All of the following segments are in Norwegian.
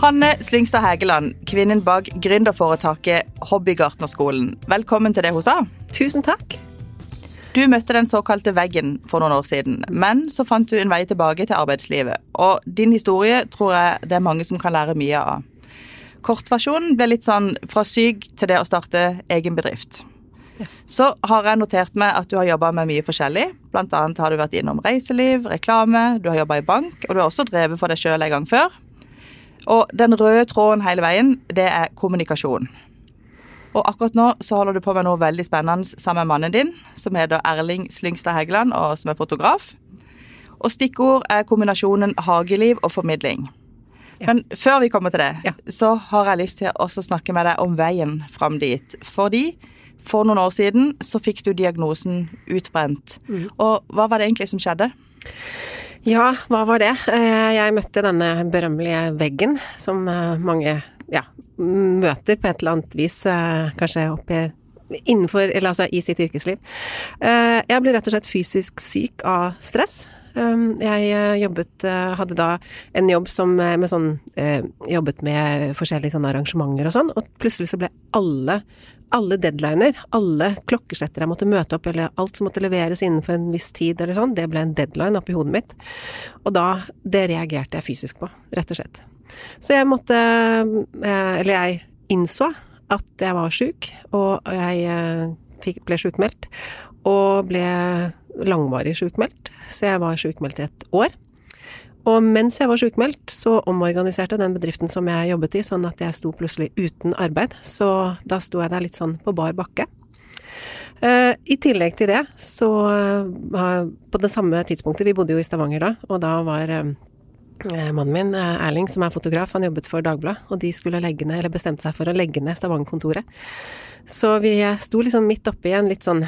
Hanne Slyngstad Hægeland, kvinnen bak gründerforetaket Hobbygartnerskolen. Velkommen til det hun sa. Tusen takk. Du møtte den såkalte veggen for noen år siden, men så fant du en vei tilbake til arbeidslivet. Og din historie tror jeg det er mange som kan lære mye av. Kortversjonen ble litt sånn fra syk til det å starte egen bedrift. Så har jeg notert meg at du har jobba med mye forskjellig. Blant annet har du vært innom reiseliv, reklame, du har jobba i bank, og du har også drevet for deg sjøl en gang før. Og den røde tråden hele veien, det er kommunikasjon. Og akkurat nå så holder du på med noe veldig spennende sammen med mannen din, som heter Erling Slyngstad Hægeland, og som er fotograf. Og stikkord er kombinasjonen hageliv og formidling. Men før vi kommer til det, Ja. så har jeg lyst til å også snakke med deg om veien fram dit. Fordi for noen år siden så fikk du diagnosen utbrent. Og hva var det egentlig som skjedde? Ja, hva var det? Eh, Jeg møtte denne berømmelige veggen som eh, mange ja, møter på et eller annet vis, eh, kanskje oppi innenfor, eller altså i sitt yrkesliv. Jeg ble rett og slett fysisk syk av stress. Um, Jeg eh, jobbet, eh, hadde da en jobb som eh, med sånn Jobbet med forskjellige sånne arrangementer og sånn, og plutselig så ble alle alle deadliner, alle klokkesletter jeg måtte møte opp, eller alt som måtte leveres innenfor en viss tid eller sånn, det ble en deadline oppi hodet mitt. Og da Det reagerte jeg fysisk på, rett og slett. Så jeg måtte Eller jeg innså at jeg var sjuk, og jeg ble sjukmeldt. Og ble langvarig sjukmeldt, så jeg var sjukmeldt i et år. Og mens jeg var sjukmeldt, så omorganiserte den bedriften som jeg jobbet i, sånn at jeg sto plutselig uten arbeid. Så da sto jeg der litt sånn på bar bakke. Eh, I tillegg til det, så eh, På det samme tidspunktet, vi bodde jo i Stavanger da, og da var eh, mannen min, Erling, som er fotograf, han jobbet for Dagbladet, og de skulle legge ned, eller bestemte seg for å legge ned Stavanger-kontoret. Så vi sto liksom midt oppe i en litt sånn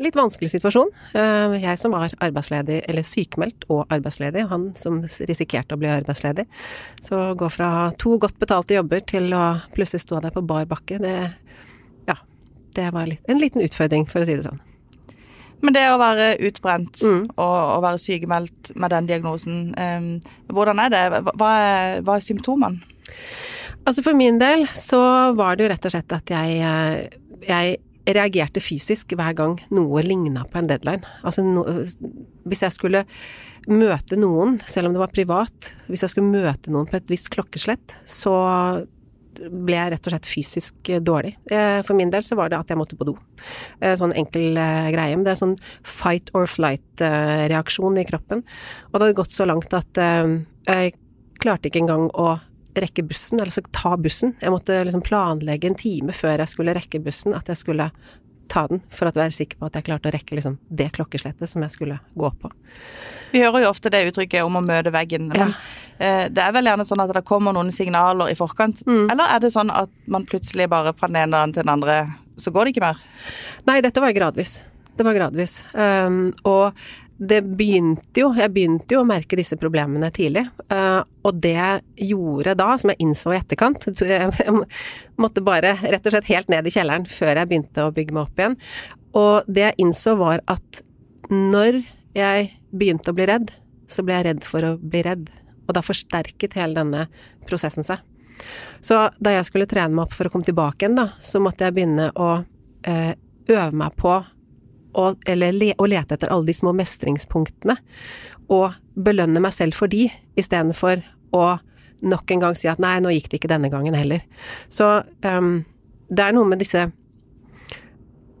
litt vanskelig situasjon. Eh, Jeg som var arbeidsledig, eller sykemeldt og arbeidsledig, han som risikerte å bli arbeidsledig. Så å gå fra to godt betalte jobber til å plutselig stå der på bar bakke, det Ja. Det var en liten utfordring, for å si det sånn. Men det å være utbrent Mm. og å være sykemeldt med den diagnosen, eh, hvordan er det? Hva er, hva er symptomene? Altså for min del så var det jo rett og slett at jeg, eh, jeg reagerte fysisk hver gang noe ligna på en deadline. Altså no, hvis jeg skulle møte noen, selv om det var privat, hvis jeg skulle møte noen på et visst klokkeslett, så ble jeg rett og slett fysisk dårlig. Eh, For min del så var det at jeg måtte på do. Eh, Sånn enkel eh, greie. Men det er sånn fight or flight-reaksjon i kroppen. Og det hadde gått så langt at jeg klarte ikke engang å rekke bussen, eller så ta bussen. Jeg måtte liksom planlegge en time før jeg skulle rekke bussen, at jeg skulle ta den, for å være sikker på at jeg klarte å rekke liksom det klokkeslettet som jeg skulle gå på. Vi hører jo ofte det uttrykket om å møte veggen. Men Ja. eh, det er vel gjerne sånn at det kommer noen signaler i forkant. Mm. Eller er det sånn at man plutselig bare fra den ene dagen til den andre, så går det ikke mer? Nei, dette var gradvis. Det var gradvis. Um, og det begynte jo Jeg begynte jo å merke disse problemene tidlig. Uh, og det jeg gjorde da, som jeg innså i etterkant jeg måtte bare rett og slett helt ned i kjelleren før jeg begynte å bygge meg opp igjen. Og det jeg innså var at når jeg begynte å bli redd, så ble jeg redd for å bli redd. Og da forsterket hele denne prosessen seg. Så da jeg skulle trene meg opp for å komme tilbake igjen, da, så måtte jeg begynne å eh, øve meg på å, eller le, å lete etter alle de små mestringspunktene, og belønne meg selv for de, istedenfor å nok en gang si at nei, nå gikk det ikke denne gangen heller. Så um, det er noe med disse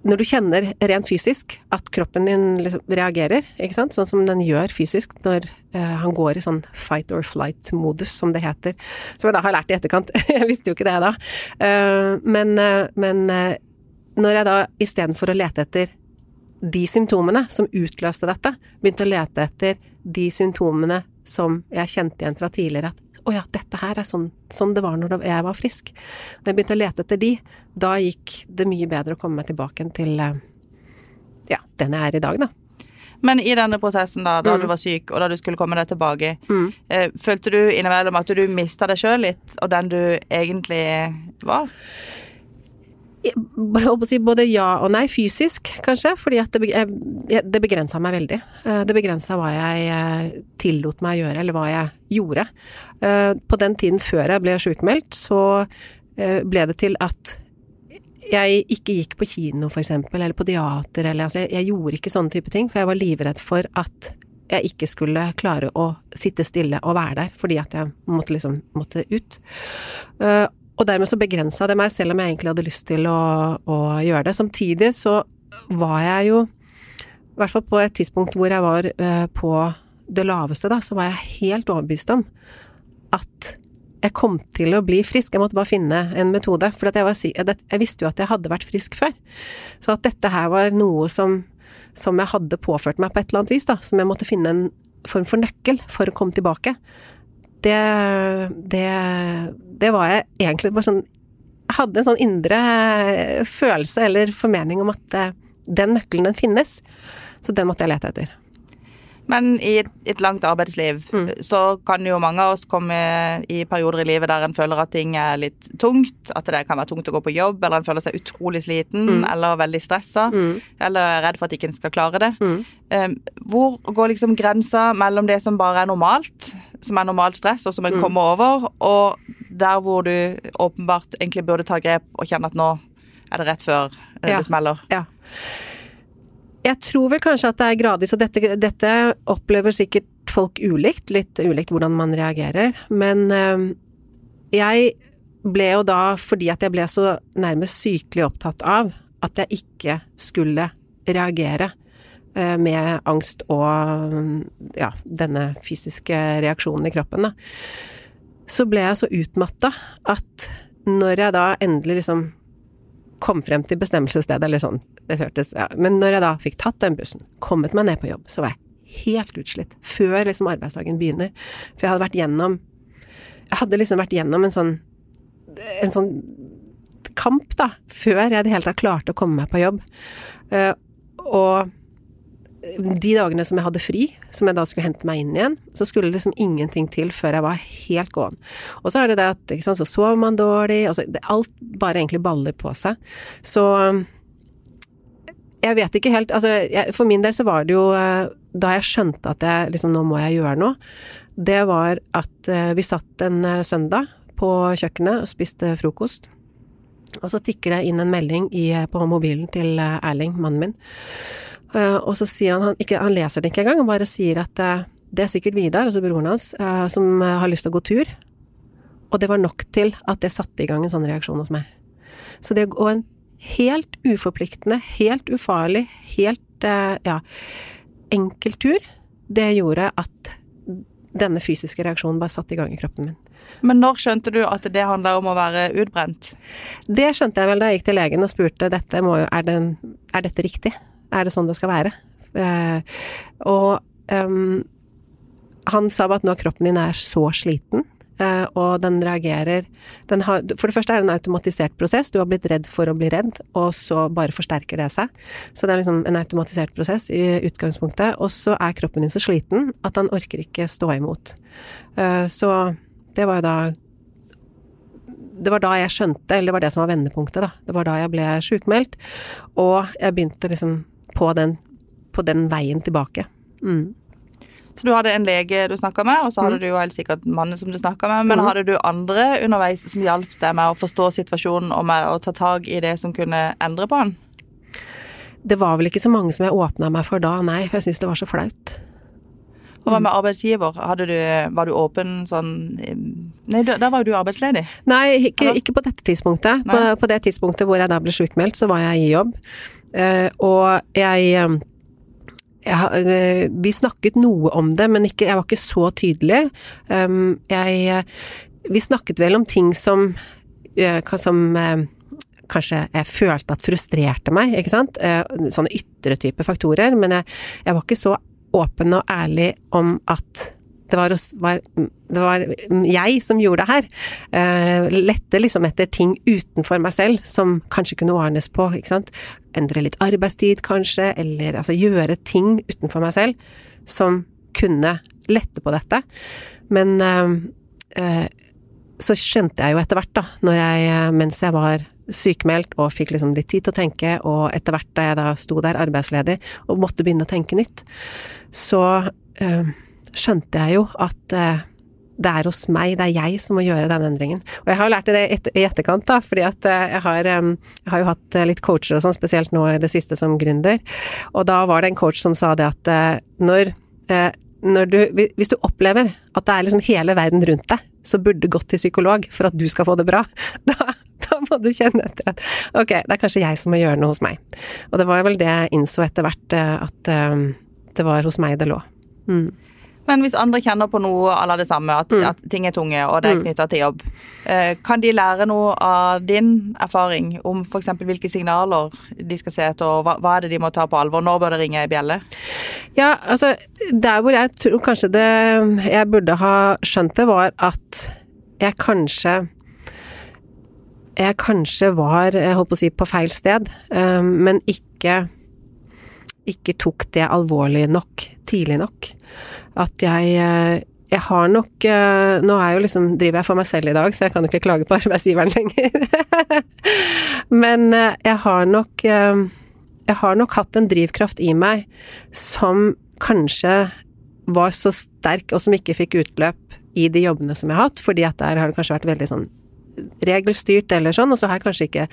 når du kjenner rent fysisk at kroppen din liksom reagerer, ikke sant, sånn som den gjør fysisk når uh, han går i sånn fight or flight-modus, som det heter, som jeg da har lært i etterkant, jeg visste jo ikke det da, uh, men, uh, men når jeg da istedenfor å lete etter de symptomene som utløste dette, begynte å lete etter de symptomene som jeg kjente igjen fra tidligere, at å ja, dette her er sånn, sånn det var når jeg var frisk. Da jeg begynte å lete etter de, da gikk det mye bedre å komme meg tilbake til ja, den jeg er i dag, da. Men i denne prosessen, da, da Mm. du var syk, og da du skulle komme deg tilbake, Mm. eh, følte du innimellom at du mista deg sjøl litt, og den du egentlig var? Både ja og nei. Fysisk, kanskje, fordi at det, det begrensa meg veldig. Eh, det begrensa hva jeg eh, tillot meg å gjøre, eller hva jeg gjorde. Eh, på den tiden før jeg ble sjukmeldt, så ble det til at jeg ikke gikk på kino, for eksempel, eller på teater, eller altså, jeg, jeg gjorde ikke sånne type ting, for jeg var livredd for at jeg ikke skulle klare å sitte stille og være der, fordi at jeg måtte liksom måtte ut. Og dermed så begrensa det meg, selv om jeg egentlig hadde lyst til å, å gjøre det. Samtidig så var jeg jo, i hvert fall på et tidspunkt hvor jeg var uh, på det laveste, da, så var jeg helt overbevist om at jeg kom til å bli frisk. Jeg måtte bare finne en metode. For jeg, var, jeg, visste jo at jeg hadde vært frisk før. Så at dette her var noe som, som jeg hadde påført meg på et eller annet vis, da. Som jeg måtte finne en form for nøkkel for å komme tilbake det, det, det var jeg egentlig bare sånn Jeg hadde en sånn indre følelse eller formening om at eh, den nøkkelen, den finnes. Så den måtte jeg lete etter. Men i et langt arbeidsliv mm. så kan jo mange av oss komme i perioder i livet der en føler at ting er litt tungt. At det kan være tungt å gå på jobb, eller en føler seg utrolig sliten mm. eller veldig stressa. Mm. Eller er redd for at ikke en skal klare det. Um, hvor går liksom grensa mellom det som bare er normalt, som er normalt stress, og som en mm. kommer over, og der hvor du åpenbart egentlig burde ta grep og kjenne at nå er det rett før det ja. smeller? Ja. Jeg tror vel kanskje at det er gradvis, og dette, dette opplever sikkert folk ulikt, litt ulikt hvordan man reagerer, men øh, jeg ble jo da, fordi at jeg ble så nærmest sykelig opptatt av at jeg ikke skulle reagere øh, med angst og ja, denne fysiske reaksjonen i kroppen, da, så ble jeg så utmatta at når jeg da endelig liksom kom frem til bestemmelsesstedet, eller sånn, det hørtes ja. Men når jeg da fikk tatt den bussen, kommet meg ned på jobb, så var jeg helt utslitt. Før liksom arbeidsdagen begynner. For jeg hadde vært gjennom Jeg hadde liksom vært gjennom en sånn en sånn kamp, da, før jeg i det hele tatt klarte å komme meg på jobb. Uh, og de dagene som jeg hadde fri, som jeg da skulle hente meg inn igjen, så skulle det liksom ingenting til før jeg var helt gåen. Og så er det det at ikke sant, så sover man dårlig, altså det, alt bare egentlig baller på seg. Så jeg vet ikke helt Altså, jeg, for min del så var det jo eh, Da jeg skjønte at jeg liksom Nå må jeg gjøre noe. Det var at uh, vi satt en uh, søndag på kjøkkenet og spiste frokost. Og så tikker det inn en melding i, på mobilen til Erling, mannen min. Eh, og så sier han, han, ikke, han leser det ikke engang, han bare sier at eh, det er sikkert Vidar, altså broren hans, eh, som har lyst til å gå tur. Og det var nok til at det satte i gang en sånn reaksjon hos meg. Så det å gå en helt uforpliktende, helt ufarlig, helt ja, enkel tur, det gjorde at denne fysiske reaksjonen bare satte i gang i kroppen min. Men når skjønte du at det handla om å være utbrent? Det skjønte jeg vel da jeg gikk til legen og spurte dette må, er, det, er dette riktig er det sånn det skal være? Eh, og um, han sa bare at nå kroppen din er så sliten, eh, og den reagerer den har, For det første er det en automatisert prosess, du har blitt redd for å bli redd, og så bare forsterker det seg. Så det er liksom en automatisert prosess i utgangspunktet, og så er kroppen din så sliten at han orker ikke stå imot. Eh, så det var jo da det var da jeg skjønte, eller det var det som var vendepunktet, da. Det var da jeg ble sjukmeldt, og jeg begynte liksom på den, på den veien tilbake. Mm. Så du hadde en lege du snakka med, og så hadde mm. du jo helt sikkert mannen som du snakka med. Men mm. hadde du andre underveis som hjalp deg med å forstå situasjonen og med å ta tak i det som kunne endre på den? Det var vel ikke så mange som jeg åpna meg for da, nei, for jeg syntes det var så flaut. Og hva med arbeidsgiver? Du, var du åpen sånn Nei, da var jo du arbeidsledig? Nei, ikke, ikke på dette tidspunktet. På, på, det tidspunktet hvor jeg da ble sjukmeldt, så var jeg i jobb. Uh, og jeg jeg, eh, vi snakket noe om det, men ikke, jeg var ikke så tydelig. Um, jeg, vi snakket vel om ting som, som kanskje jeg følte at frustrerte meg, ikke sant. Sånne ytre type faktorer. Men jeg, jeg var ikke så åpen og ærlig om at det var, var, det var, jeg som gjorde det her. Uh, lette liksom etter ting utenfor meg selv som kanskje kunne ordnes på, ikke sant. Endre litt arbeidstid, kanskje, eller altså gjøre ting utenfor meg selv som kunne lette på dette. Men uh, så skjønte jeg jo etter hvert, da, jeg, mens jeg var sykemeldt og fikk liksom litt tid til å tenke, og etter hvert da jeg da sto der arbeidsledig og måtte begynne å tenke nytt, så øh, skjønte jeg jo at øh, det er hos meg, det er jeg som må gjøre den endringen. Og jeg har lært det i etterkant, da, fordi at jeg har, jeg har jo hatt litt coacher og sånn, spesielt nå i det siste som gründer, og da var det en coach som sa det at når, når du Hvis du opplever at det er liksom hele verden rundt deg så burde gått til psykolog for at du skal få det bra, da, da må du kjenne etter at ok, det er kanskje jeg som må gjøre noe hos meg. Og det var vel det jeg innså etter hvert, at det var hos meg det lå. Mm. Men hvis andre kjenner på noe à det samme, at, mm. at, ting er tunge og det er mm. knytta til jobb, eh, kan de lære noe av din erfaring om f.eks. hvilke signaler de skal se etter, og hva, hva, er det de må ta på alvor? Når bør det ringe ei bjelle? Ja, altså der hvor jeg tror kanskje det jeg burde ha skjønt det, var at jeg kanskje jeg kanskje var, jeg holdt på å si, på feil sted, eh, men ikke ikke tok det alvorlig nok tidlig nok. At jeg eh, jeg har nok eh, Nå er jo liksom, driver jeg for meg selv i dag, så jeg kan jo ikke klage på arbeidsgiveren lenger. Men eh, jeg har nok Jeg har nok hatt en drivkraft i meg som kanskje var så sterk, og som ikke fikk utløp i de jobbene som jeg har hatt, fordi at der har det kanskje vært veldig sånn regelstyrt eller sånn, og så har jeg kanskje ikke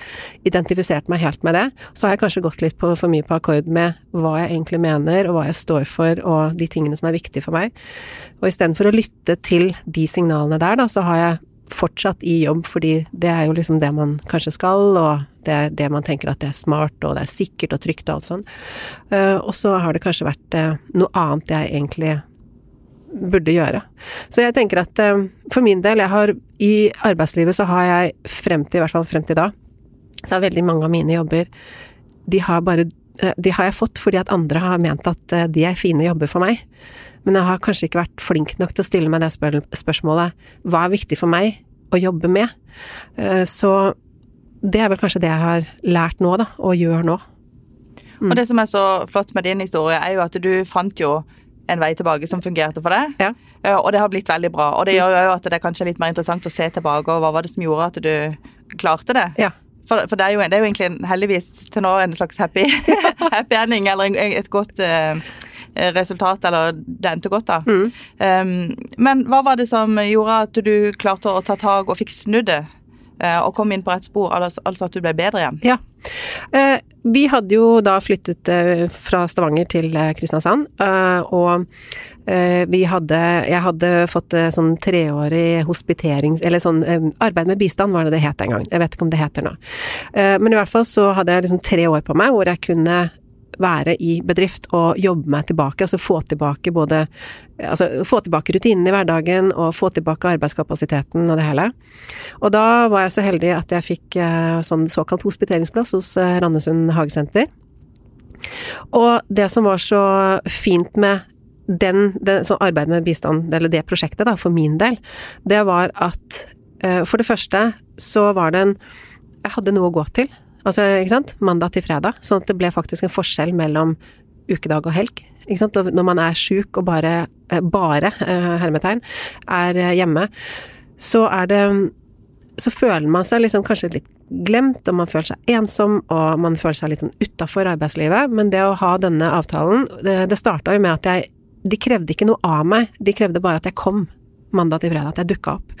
identifisert meg helt med det. Så har jeg kanskje gått litt på, for mye på akkord med hva jeg egentlig mener, og hva jeg står for, og de tingene som er viktige for meg. Og istedenfor å lytte til de signalene der, da, så har jeg fortsatt i jobb, fordi det er jo liksom det man kanskje skal, og det er det man tenker at det er smart, og det er sikkert og trygt og alt sånn. Uh, og så har det kanskje vært uh, noe annet jeg egentlig burde gjøre. Så jeg tenker at eh, for min del, jeg har i arbeidslivet så har jeg frem til, i hvert fall frem til da, så har veldig mange av mine jobber de har bare eh, de har jeg fått fordi at andre har ment at eh, de er fine jobber for meg. Men jeg har kanskje ikke vært flink nok til å stille meg det spørsmålet hva er viktig for meg å jobbe med? Så det er vel kanskje det jeg har lært nå, da, og gjør nå. Mm. Og det som er så flott med din historie, er jo at du fant jo en vei tilbake som fungerte for deg. Ja. Eh, og det har blitt veldig bra. Og det gjør jo at det er kanskje litt mer interessant å se tilbake, og hva var det som gjorde at du klarte det? Ja. For, for det, er jo, det, er jo, egentlig heldigvis til nå en slags happy, happy ending, eller en, et godt uh, resultat, eller det endte godt, da. Mm. Um, men hva var det som gjorde at du klarte å ta tak og fikk snudd det? Uh, og kom inn på rett spor, altså, altså at du ble bedre igjen? Ja. Uh, vi hadde jo da flyttet eh, fra Stavanger til eh, Kristiansand, eh, og vi hadde Jeg hadde fått sånn treårig hospitering Eller sånn arbeid med bistand var det det het en gang. Jeg vet ikke om det heter nå. Men i hvert fall så hadde jeg liksom tre år på meg hvor jeg kunne være i bedrift og jobbe meg tilbake, altså få tilbake både Altså få tilbake rutinene i hverdagen og få tilbake arbeidskapasiteten og det hele. Og da var jeg så heldig at jeg fikk eh, sånn såkalt hospiteringsplass hos eh, Randesund hagesenter. Og det som var så fint med den, den sånn arbeidet med bistand, eller det prosjektet, da, for min del, det var at eh, for det første så var det en Jeg hadde noe å gå til. Altså, ikke sant. Mandag til fredag. Sånn at det ble faktisk en forskjell mellom ukedag og helg. Ikke sant. Og når man er sjuk og bare, eh, bare, eh, hermetegn, er eh, hjemme, så er det så føler man seg liksom kanskje litt glemt, og man føler seg ensom, og man føler seg litt sånn utafor arbeidslivet. Men det å ha denne avtalen, det, det starta jo med at jeg De krevde ikke noe av meg, de krevde bare at jeg kom mandag til fredag, at jeg dukka opp.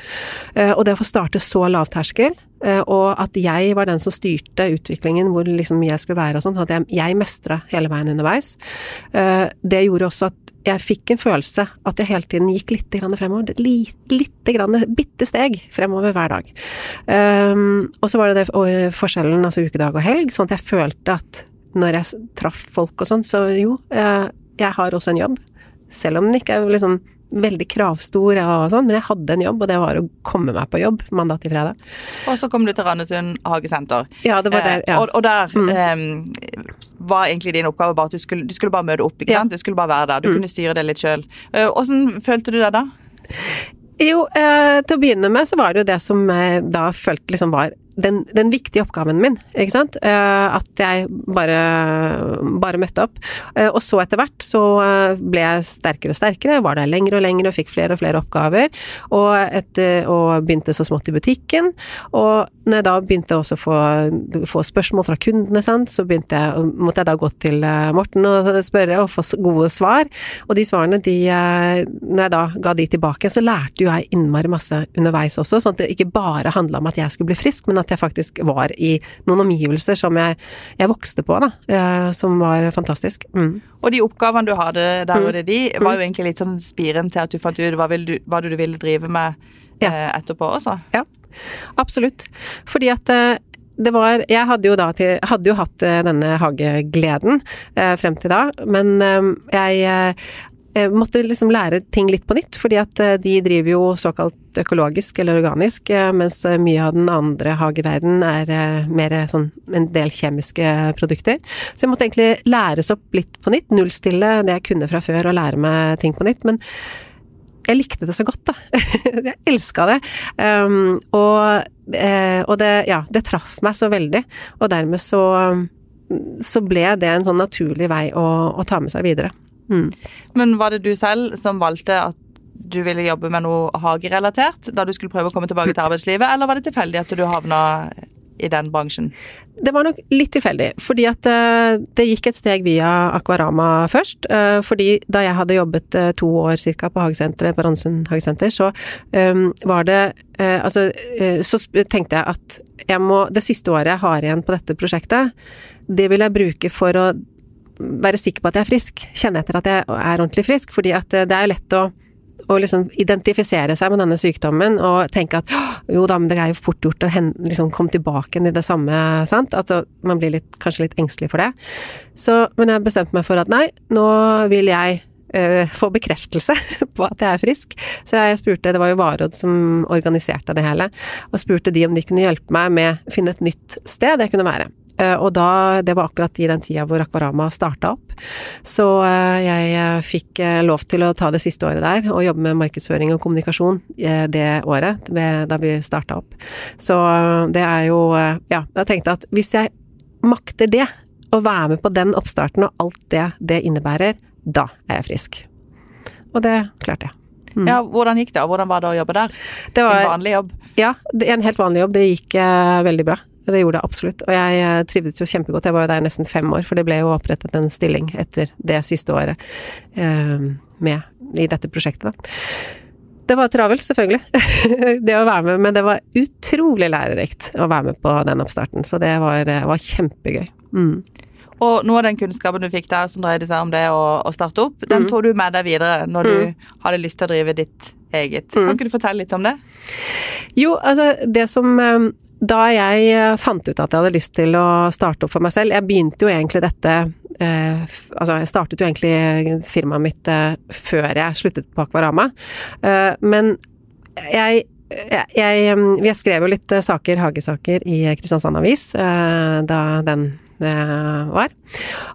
Og det å få starte så lavterskel, Eh, og at jeg var den som styrte utviklingen, hvor liksom jeg skulle være og sånn. At jeg, jeg mestra hele veien underveis. Eh, det gjorde også at jeg fikk en følelse at jeg hele tiden gikk litt grann fremover. Litt, litt grann, bitte steg fremover hver dag. Og så var det, det forskjellen, altså ukedag og helg, sånn at jeg følte at når jeg traff folk og sånn, så jo, jeg har også en jobb. Selv om den ikke er liksom veldig kravstor og sånn, men jeg hadde en jobb, og det var å komme meg på jobb mandag til fredag. Og så kom du til Randesund hagesenter. Ja, det var der, ja. Eh, og, og, der mm. eh, var egentlig din oppgave bare at du skulle, du skulle bare møte opp, ikke sant? Du skulle bare være der. Du mm. kunne styre det litt sjøl. Åssen uh, følte du det da? Jo, eh, til å begynne med så var det jo det som eh, da følte liksom var den, den, viktige oppgaven min, ikke sant. Eh, at jeg bare, bare møtte opp. Eh, og så etter hvert så eh, ble jeg sterkere og sterkere, var der lenger og lenger og fikk flere og flere oppgaver. Og, etter, og begynte så smått i butikken. Og når jeg da begynte også å få, få spørsmål fra kundene, sant, så jeg, måtte jeg da gå til Morten og spørre og få gode svar. Og de svarene, de, når jeg da ga de tilbake, så lærte jo jeg innmari masse underveis også, sånn at det ikke bare handla om at jeg skulle bli frisk, men at jeg faktisk var i noen omgivelser som jeg, jeg vokste på, da. Eh, som var fantastisk. Mm. Og de oppgavene du hadde der og det de, var jo mm. egentlig litt sånn spiren til at du fant ut hva, du, hva du ville drive med ja. eh, etterpå også? Ja, absolutt. Fordi at eh, det var Jeg hadde jo da til, hadde jo hatt denne hagegleden eh, frem til da, men eh, jeg måtte liksom lære ting litt på nytt, fordi at eh, de driver jo såkalt økologisk eller organisk, eh, mens mye av den andre hageverdenen er mer sånn en del kjemiske produkter. Så jeg måtte egentlig læres opp litt på nytt, nullstille det jeg kunne fra før og lære meg ting på nytt. men jeg likte det så godt, da. jeg elska det. Um, og, og det, ja, det traff meg så veldig. Og dermed så, så ble det en sånn naturlig vei å, å ta med seg videre. Mm. Men var det du selv som valgte at du ville jobbe med noe hagerelatert da du skulle prøve å komme tilbake til arbeidslivet, eller var det tilfeldig at du havna i den bransjen? Det var nok litt tilfeldig, fordi at uh, det gikk et steg via Akvarama først. Uh, fordi da jeg hadde jobbet uh, to år cirka på hagesenteret, på Randsund hagesenter, så um, var det Altså, så tenkte jeg at jeg må Det siste året jeg har igjen på dette prosjektet, det vil jeg bruke for å være sikker på at jeg er frisk. Kjenne etter at jeg er ordentlig frisk. Fordi eh, det er jo lett å, å liksom identifisere seg med denne sykdommen og tenke at jo da, men det er jo fort gjort å liksom komme tilbake i det samme, sant. At man blir litt, kanskje litt engstelig for det. Så, men jeg bestemte meg for at nei, nå vil jeg uh, få bekreftelse på at jeg er frisk. Så jeg spurte, det var jo Varodd som organiserte det hele, og spurte de om de kunne hjelpe meg med å finne et nytt sted jeg kunne være. Eh, og da, det var akkurat i den tida hvor Akvarama starta opp. Så eh, jeg eh, fikk lov til å ta det siste året der og jobbe med markedsføring og kommunikasjon det året da vi starta opp. Så det er jo Ja, jeg tenkte at hvis jeg makter det, å være med på den oppstarten og alt det det innebærer, da er jeg frisk. Og det klarte jeg. Mm. Ja, Hvordan gikk det, og hvordan var det å jobbe der? Det var, en vanlig jobb? Ja, en helt vanlig jobb. Det gikk eh, veldig bra. Det gjorde det absolutt. Og jeg eh, trivdes jo kjempegodt. Jeg var jo der nesten fem år, for det ble jo opprettet en stilling etter det siste året eh, med i dette prosjektet, da. Det var travelt, selvfølgelig, det å være med, men det var utrolig lærerikt å være med på den oppstarten. Så det var, eh, var kjempegøy. Mm. Og noe av den kunnskapen du fikk der som dreide seg om det å, å starte opp, den mm. tok du med deg videre når mm. du hadde lyst til å drive ditt eget. Mm. Kan ikke du fortelle litt om det? Jo, altså det som eh, Da jeg eh, fant ut at jeg hadde lyst til å starte opp for meg selv Jeg begynte jo egentlig dette eh, Altså, jeg startet jo egentlig firmaet mitt eh, før jeg sluttet på Akvarama. Eh, men jeg jeg, jeg, jeg, skrev jo litt saker, hagesaker, i Kristiansand Avis eh, da den var.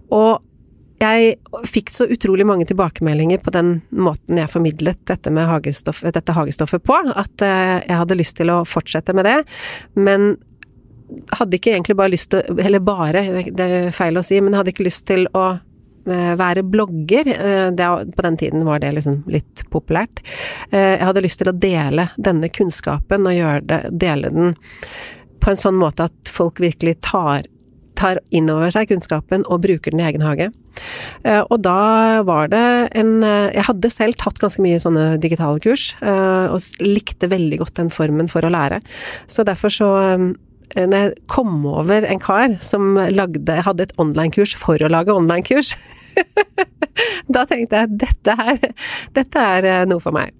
Og jeg fikk så utrolig mange tilbakemeldinger på den måten jeg formidlet dette, hagestoff, dette hagestoffet på, at eh, jeg hadde lyst til å fortsette med det. Men hadde ikke egentlig bare lyst til Eller bare, det er feil å si, men hadde ikke lyst til å eh, være blogger. Eh, på den tiden var det liksom litt populært. Jeg hadde lyst til å dele denne kunnskapen og det, dele den på en sånn måte at folk virkelig tar tar inn over seg kunnskapen og bruker den i egen hage. Eh, og da var det en eh, Jeg hadde selv tatt ganske mye sånne digitale kurs, eh, og likte veldig godt den formen for å lære. Så derfor så når jeg kom over en kar som lagde, hadde et online-kurs for å lage online-kurs, da tenkte jeg dette dette er noe for meg.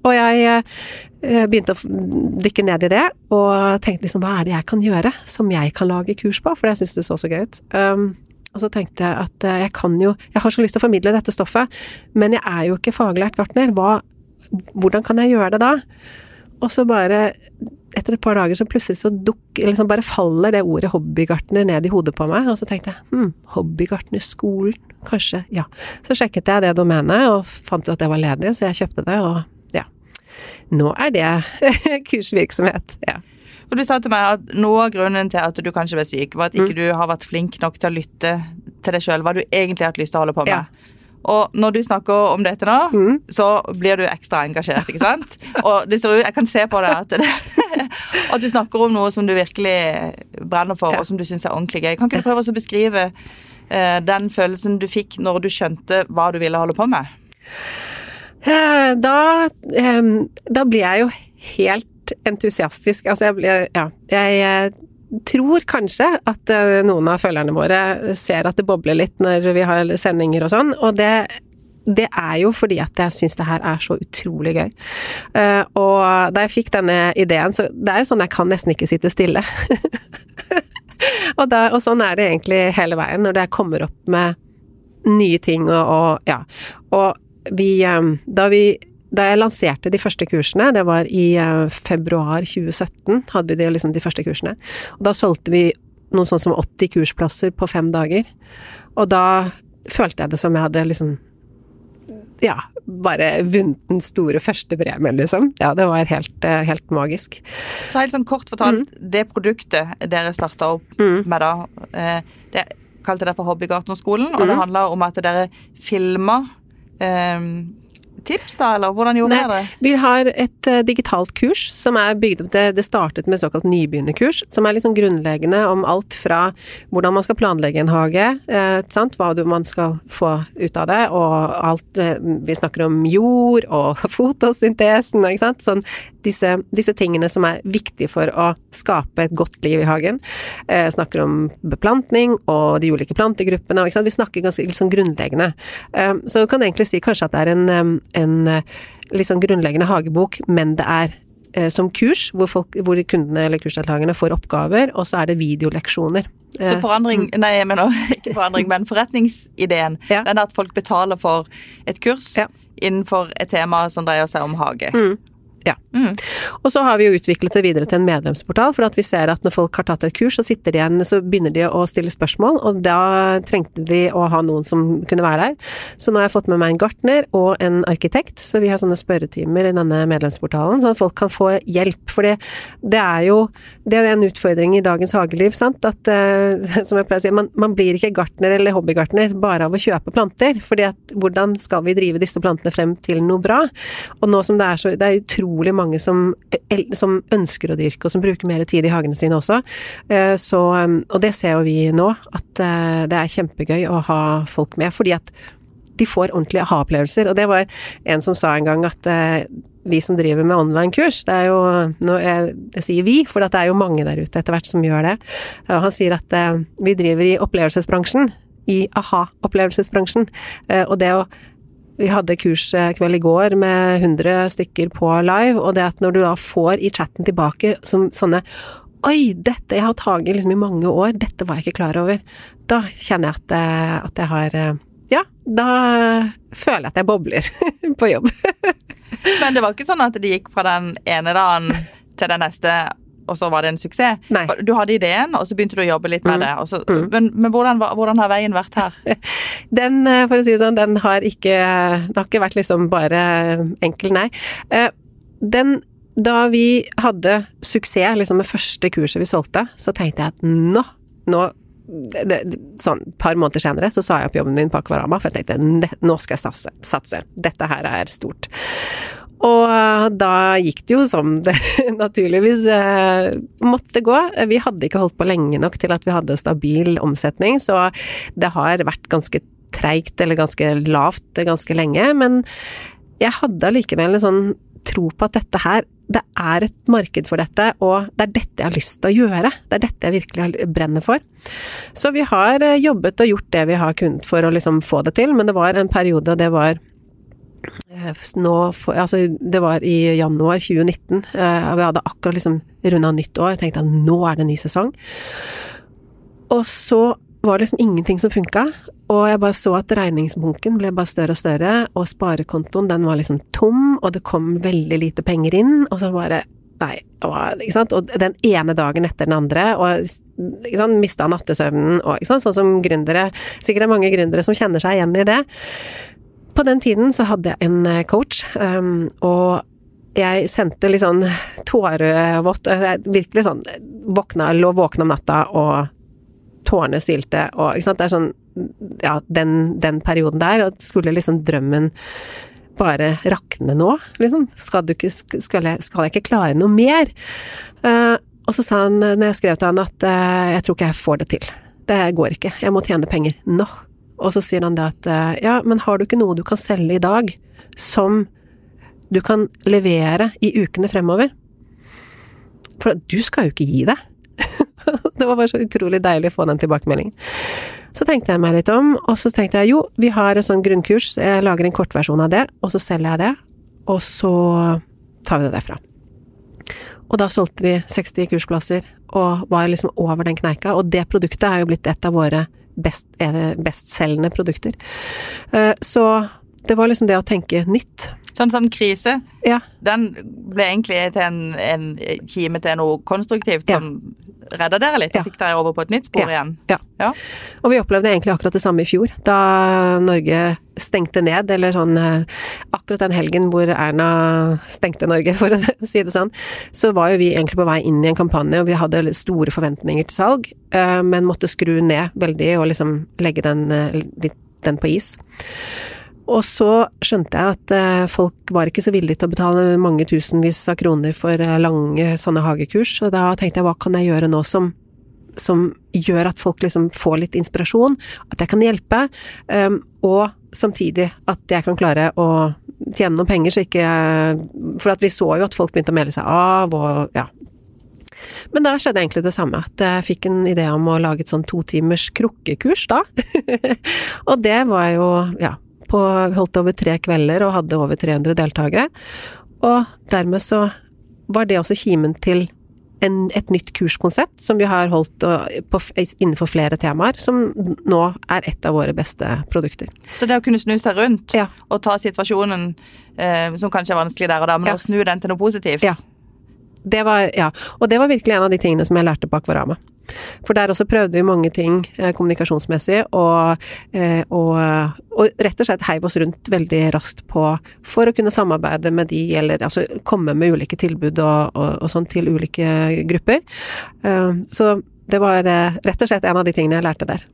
Og jeg eh, begynte å dykke ned i det, og tenkte liksom hva er det jeg kan gjøre som jeg kan lage kurs på, for jeg syntes det så så gøy ut. Um, og så tenkte jeg at eh, jeg kan jo Jeg har så lyst til å formidle dette stoffet, men jeg er jo ikke faglært gartner. Hva, hvordan kan jeg gjøre det da? Og så bare etter et par dager så plutselig så dukker liksom bare faller det ordet hobbygartner ned i hodet på meg, og så tenkte jeg hm, hobbygartnerskolen, kanskje, ja. Så sjekket jeg det domenet og fant ut at det var ledig, så jeg kjøpte det, og nå er det kursvirksomhet. Ja. Og du sa til meg at noe av grunnen til at du kanskje ble syk, var at ikke du har vært flink nok til å lytte til deg sjøl, hva du egentlig har hatt lyst til å holde på med. Ja. Og når du snakker om dette nå, så blir du ekstra engasjert, ikke sant? Og det ser ut, jeg kan se på deg at, det, at du snakker om noe som du virkelig brenner for, og som du syns er ordentlig gøy. Kan ikke du prøve å beskrive eh, den følelsen du fikk når du skjønte hva du ville holde på med? Eh, Da, da blir jeg jo helt entusiastisk. Altså, jeg blir Ja. Jeg eh, tror kanskje at eh, noen av følgerne våre ser at det bobler litt når vi har sendinger og sånn, og det det er jo fordi at jeg syns det her er så utrolig gøy. Og da jeg fikk denne ideen, så det er jo sånn jeg kan nesten ikke sitte stille. og, da, og sånn er det egentlig hele veien, når jeg kommer opp med nye ting og, og ja. Og vi eh, Da vi da jeg lanserte de første kursene, det var i eh, februar 2017, hadde vi de, liksom de første kursene. Og da solgte vi noe sånn som 80 kursplasser på fem dager. Og da følte jeg det som jeg hadde liksom ja, bare vunnet den store første premien, liksom. Ja, det var helt, eh, helt magisk. Så helt sånn kort fortalt, det produktet dere starta opp med da, det kalte dere for Hobbygartnerskolen, og det handla om at dere filma eh, tips, da, eller hvordan gjorde dere det? Vi har et uh, digitalt kurs som er bygd opp til Det startet med såkalt nybegynnerkurs, som er liksom grunnleggende om alt fra hvordan man skal planlegge en hage, uh, sant? hva du, man skal få ut av det, og alt uh, Vi snakker om jord og fotosyntesen, ikke sant. Sånn disse, disse tingene som er viktige for å skape et godt liv i hagen. Snakker om beplantning og de ulike plantegruppene, ikke sant. Vi snakker ganske liksom grunnleggende. Så du kan egentlig si kanskje at det er en, en liksom grunnleggende hagebok, men det er eh, som kurs, hvor, folk, hvor kundene eller kursdeltakerne får oppgaver, og så er det videoleksjoner. Så Eh, forandring, nei, jeg mener ikke forandring, men forretningsideen, Ja. den er at folk betaler for et kurs Ja. innenfor et tema som dreier seg om hage. Ja. Mm. Og så har vi jo utviklet det videre til en medlemsportal, for at vi ser at når folk har tatt et kurs, så sitter de igjen, så begynner de å stille spørsmål, og da trengte de å ha noen som kunne være der. Så nå har jeg fått med meg en gartner og en arkitekt, så vi har sånne spørretimer i denne medlemsportalen, sånn at folk kan få hjelp. For det, det er jo det er en utfordring i dagens hageliv, sant, at eh, som jeg pleier å si, man, man blir ikke gartner eller hobbygartner bare av å kjøpe planter, fordi at hvordan skal vi drive disse plantene frem til noe bra? Og nå som det er så Det er utrolig mange som, som ønsker å dyrke, og som bruker mer tid i hagene sine også. Eh, Så, um, og det ser jo vi nå, at eh, det er kjempegøy å ha folk med, fordi at de får ordentlige aha-opplevelser. Og det var en som sa en gang at eh, vi som driver med online-kurs, det er jo jeg, jeg sier vi, for det er jo mange der ute etter hvert som gjør det. Og han sier at eh, vi driver i opplevelsesbransjen, i aha-opplevelsesbransjen. Eh, og det å vi hadde kurskveld i går med 100 stykker på live, og det at når du da får i chatten tilbake som sånne Oi, dette Jeg har taget liksom i mange år, dette var jeg ikke klar over. Da kjenner jeg at, eh, at jeg har eh, Ja, da føler jeg at jeg bobler på jobb. Men det var ikke sånn at det gikk fra den ene dagen til den neste, og så var det en suksess. Nei. Mm. Du hadde ideen, og så begynte du å jobbe litt med det. Og så, Men, men hvordan, hvordan har veien vært her? Den, eh, for å si det sånn, den har ikke Det har ikke vært liksom bare enkel, nei. Eh, Den Da vi hadde suksess liksom med første kurset vi solgte, så tenkte jeg at nå, nå det, det, sånn et par måneder senere så sa jeg opp jobben min på Akvarama, for jeg tenkte "Ne- nå skal jeg satse. satse. Dette her er stort. Og eh, da gikk det jo som det naturligvis eh, måtte gå. Vi hadde ikke holdt på lenge nok til at vi hadde stabil omsetning, så det har vært ganske treigt eller ganske lavt ganske lenge. Men jeg hadde allikevel en sånn tro på at dette her, det er et marked for dette, og det er dette jeg har lyst til å gjøre. Det er dette jeg virkelig brenner for. Så vi har eh, jobbet og gjort det vi har kunnet for å liksom få det til, men det var en periode, og det var nå, for, altså det var i januar 2019, eh, og vi hadde akkurat liksom runda nytt år, jeg tenkte at nå er det en ny sesong. Og så var det liksom ingenting som funka, og jeg bare så at regningsbunken ble bare større og større, og sparekontoen den var liksom tom, og det kom veldig lite penger inn, og så bare Nei, og, ikke sant? og den ene dagen etter den andre, og ikke mista nattesøvnen, og ikke sant? sånn som gründere Sikkert det er mange gründere som kjenner seg igjen i det. På den tiden så hadde jeg en eh, coach, um, og jeg sendte litt sånn tårevått Virkelig sånn våkna, lå våken om natta og tårene stilte og Ikke sant. Det er sånn Ja, den, den perioden der, og skulle liksom drømmen bare rakne nå, liksom? Skal, ikke, skal, jeg, skal jeg ikke klare noe mer? Uh, og så sa han, når jeg skrev til han, at uh, jeg tror ikke jeg får det til. Det går ikke. Jeg må tjene penger nå. Og så sier han det at uh, ja, men har du ikke noe du kan selge i dag som du kan levere i ukene fremover? For du skal jo ikke gi deg. det var bare så utrolig deilig å få den tilbakemeldingen. Så tenkte jeg meg litt om, og så tenkte jeg jo, vi har et sånn grunnkurs, jeg lager en kortversjon av det, og så selger jeg det, og så tar vi det derfra. Og da solgte vi 60 kursplasser, og var liksom over den kneika, og det produktet er jo blitt et av våre best, bestselgende produkter. Eh, så det var liksom det å tenke nytt. Sånn som krise, ja. den ble egentlig til en, en kime til noe konstruktivt ja. Redda dere litt? Ja. Fikk dere over på et nytt spor igjen? Ja. Og vi opplevde egentlig akkurat det samme i fjor, da Norge stengte ned, eller sånn eh, Akkurat den helgen hvor Erna stengte Norge, for å si det sånn, så var jo vi egentlig på vei inn i en kampanje, og vi hadde store forventninger til salg, eh, men måtte skru ned veldig og liksom legge den, eh, den på is. Og så skjønte jeg at eh, folk var ikke så villige til å betale mange tusenvis av kroner for eh, lange sånne hagekurs, og da tenkte jeg hva kan jeg gjøre nå som, som gjør at folk liksom får litt inspirasjon, at jeg kan hjelpe, um, og samtidig at jeg kan klare å tjene noen penger, så ikke For at vi så jo at folk begynte å melde seg av, og ja. Men da skjedde egentlig det samme, at jeg fikk en idé om å lage et sånn to timers krukkekurs da. og det var jo, ja på, holdt over tre kvelder og hadde over 300 deltakere. Og dermed så var det også kimen til en, et nytt kurskonsept som vi har holdt på, innenfor flere temaer, som nå er et av våre beste produkter. Så det å kunne snu seg rundt ja. og ta situasjonen eh, som kanskje er vanskelig der og da, men ja. å snu den til noe positivt? Ja. Det var, ja. Og det var virkelig en av de tingene som jeg lærte på Akvarama. For der også prøvde vi mange ting eh, kommunikasjonsmessig, og, eh, og, og, rett og slett heiv oss rundt veldig raskt på for å kunne samarbeide med de, eller altså komme med ulike tilbud og, og sånn til ulike grupper. Eh, så det var rett og slett en av de tingene jeg lærte der.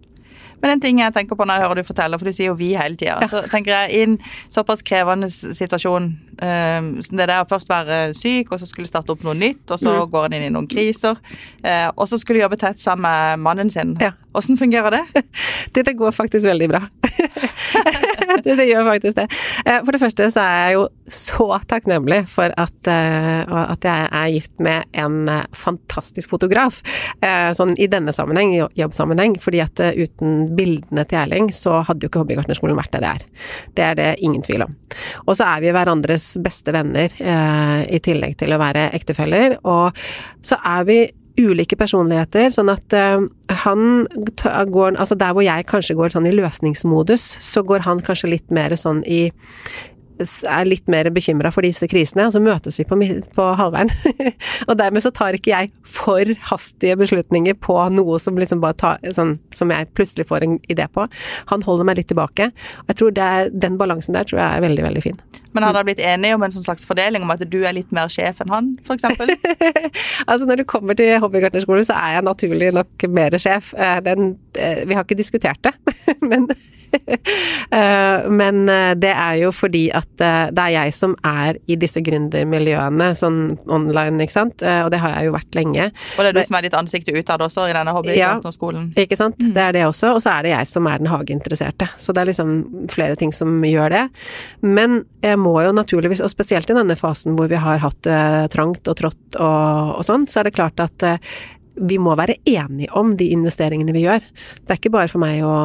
Men en ting jeg tenker på når jeg hører du forteller, for du sier jo vi hele tida, ja. så tenker jeg i en såpass krevende situasjon um, som det der å først være syk, og så skulle starte opp noe nytt, og så mm. går en inn i noen kriser, uh, og så skulle jobbe tett sammen med mannen sin. Ja. Fungerer det? det? Det går faktisk veldig bra. det, det, gjør faktisk det. Eh, for det første så er jeg jo så takknemlig for at, eh, at jeg er gift med en eh, fantastisk fotograf. Sånn i denne sammenheng, jobbsammenheng, fordi at uten bildene til Erling, så hadde jo ikke Hobbygartnerskolen vært det det er. Det er det ingen tvil om. Og så er vi hverandres beste venner, i tillegg til å være ektefeller. Og så er vi ulike personligheter, sånn at uh, han går Altså der hvor jeg kanskje går sånn i løsningsmodus, så går han kanskje litt mer sånn i er litt mer bekymra for disse krisene, og så møtes vi på, på halvveien. og dermed så tar ikke jeg for hastige beslutninger på noe som liksom bare tar, sånn, som jeg plutselig får en idé på. Han holder meg litt tilbake. Og jeg tror det er, den balansen der tror jeg er veldig, veldig fin. Men har dere blitt enige om en sånn slags fordeling, om at du er litt mer sjef enn han, f.eks.? altså når du kommer til hobbygartnerskolen, så er jeg naturlig nok mer sjef. Eh, den, vi har ikke diskutert det, men, eh, men det er jo fordi at det er jeg som er i disse gründermiljøene, sånn online, ikke sant, og det har jeg jo vært lenge. Og det er du som er ditt ansikt utad også i denne hobbyskolen? Ja, ikke sant. Mm. Det er det også, og så er det jeg som er den hageinteresserte. Så det er liksom flere ting som gjør det. Men jeg må jo naturligvis, og spesielt i denne fasen hvor vi har hatt eh, trangt og trått og, og sånn, så er det klart at eh, vi må være enige om de investeringene vi gjør. Det er ikke bare for meg å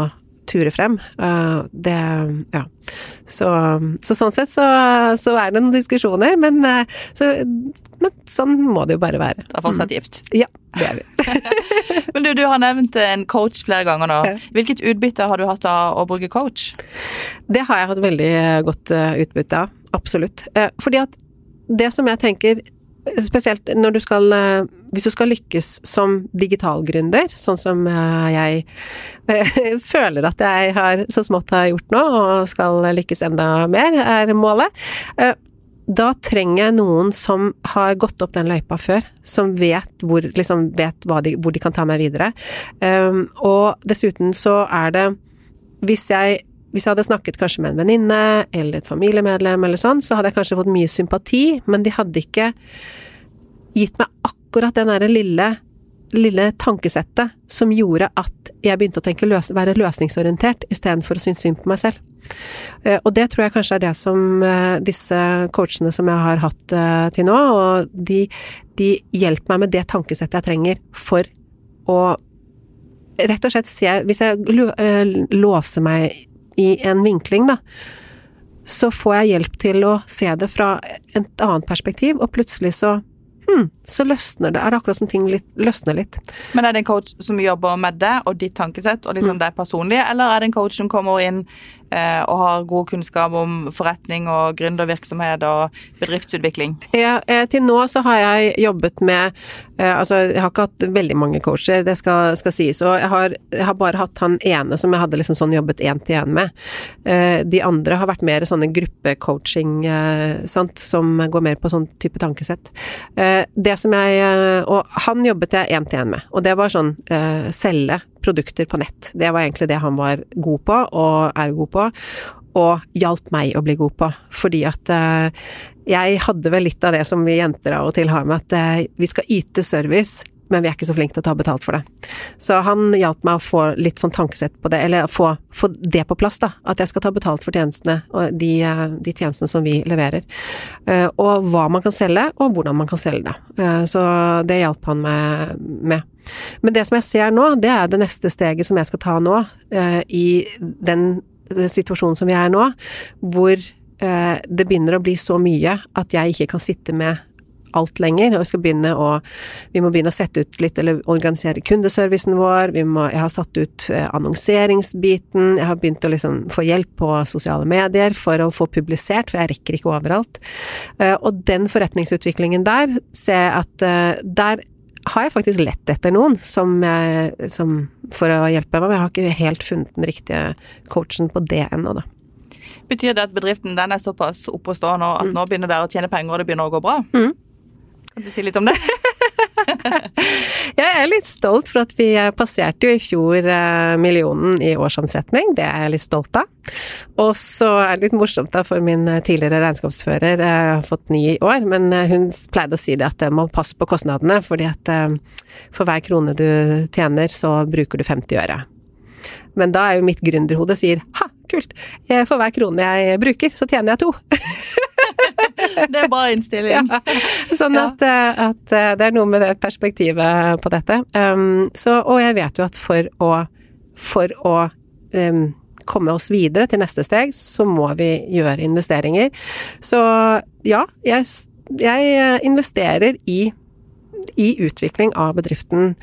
ture frem. Uh, det Ja. Så, så, sånn sett så, så, er det noen diskusjoner, men, uh, så, men, sånn må det jo bare være. Du er fortsatt mm. gift? Ja, det er vi. men du, du har nevnt en coach flere ganger nå. Hvilket utbytte har du hatt av å bruke coach? Det har jeg hatt veldig godt utbytte av. Absolutt. Fordi at det som jeg tenker Spesielt når du skal Hvis du skal lykkes som digitalgründer, sånn som jeg føler at jeg har så smått har gjort nå, og skal lykkes enda mer, er målet. da trenger jeg noen som har gått opp den løypa før, som vet hvor, liksom vet de, hvor de kan ta meg videre. Og dessuten så er det Hvis jeg, hvis jeg hadde snakket kanskje med en venninne eller et familiemedlem eller sånn, så hadde jeg kanskje fått mye sympati, men de hadde ikke gitt meg akkurat den derre lille lille tankesettet som gjorde at jeg begynte å tenke løs være løsningsorientert istedenfor å synes synd på meg selv. Eh, og det tror jeg kanskje er det som eh, disse coachene som jeg har hatt eh, til nå, og de, de hjelper meg med det tankesettet jeg trenger for å rett og slett se Hvis jeg låser meg i en vinkling, da, så får jeg hjelp til å se det fra et annet perspektiv, og plutselig så hmm, så løsner det. Er det akkurat som ting litt, løsner litt. Men er det en coach som jobber med det og ditt tankesett og liksom mm. det personlige, eller er det en coach som kommer inn og har god kunnskap om forretning og gründervirksomhet og bedriftsutvikling? Ja, eh, til nå så har jeg jobbet med eh, Altså, jeg har ikke hatt veldig mange coacher, det skal, skal sies. Og jeg har, jeg har, bare hatt han ene som jeg hadde liksom sånn jobbet én til én med. De andre har vært mer sånne gruppecoaching, sant, som går mer på sånn type tankesett. Det som jeg Og han jobbet jeg én til én med, og det var sånn selge produkter på nett. Det var egentlig det han var god på, og er god på, og hjalp meg å bli god på. Fordi at uh, jeg hadde vel litt av det som vi jenter av og til har med, at uh, vi skal yte service, men vi er ikke så flinke til å ta betalt for det. Så han hjalp meg å få litt sånn tankesett på det, eller få, få det på plass, da. At jeg skal ta betalt for tjenestene, og de, eh, de tjenestene som vi leverer. Og hva man kan selge, og hvordan man kan selge det. Så det hjalp han meg med. Men det som jeg ser nå, det er det neste steget som jeg skal ta nå, eh, i den situasjonen som vi er nå, hvor eh, det begynner å bli så mye at jeg ikke kan sitte med alt lenger, og vi skal begynne å Vi må begynne å sette ut litt, eller organisere kundeservicen vår, vi må Jeg har satt ut eh, annonseringsbiten, jeg har begynt å liksom få hjelp på sosiale medier for å få publisert, for jeg rekker ikke overalt. Og den forretningsutviklingen der ser jeg at der har jeg faktisk lett etter noen som, jeg, som for å hjelpe meg, men jeg har ikke helt funnet den riktige coachen på det ennå, da. Betyr det at bedriften den er såpass oppe og stå nå at mm. nå begynner dere å tjene penger og det begynner å gå bra? Mm. Kan du si litt om det? jeg er litt stolt for at vi passerte jo i fjor eh, millionen i årsomsetning. Det er jeg litt stolt av. Og så er det litt morsomt da, for min eh, tidligere regnskapsfører, jeg eh, har fått ny i år, men hun pleide å si det at jeg må passe på kostnadene, fordi at for hver krone du tjener, så bruker du 50 øre. Men da er jo mitt gründerhode sier ha, kult, for hver krone jeg bruker, så tjener jeg to. det er bra innstilling. Ja. Sånn at, eh, at, eh, det er noe med det perspektivet på dette. Um, så, og jeg vet jo at for å, for å um, komme oss videre til neste steg, så må vi gjøre investeringer. Så ja, jeg, jeg eh, investerer i, i utvikling av bedriften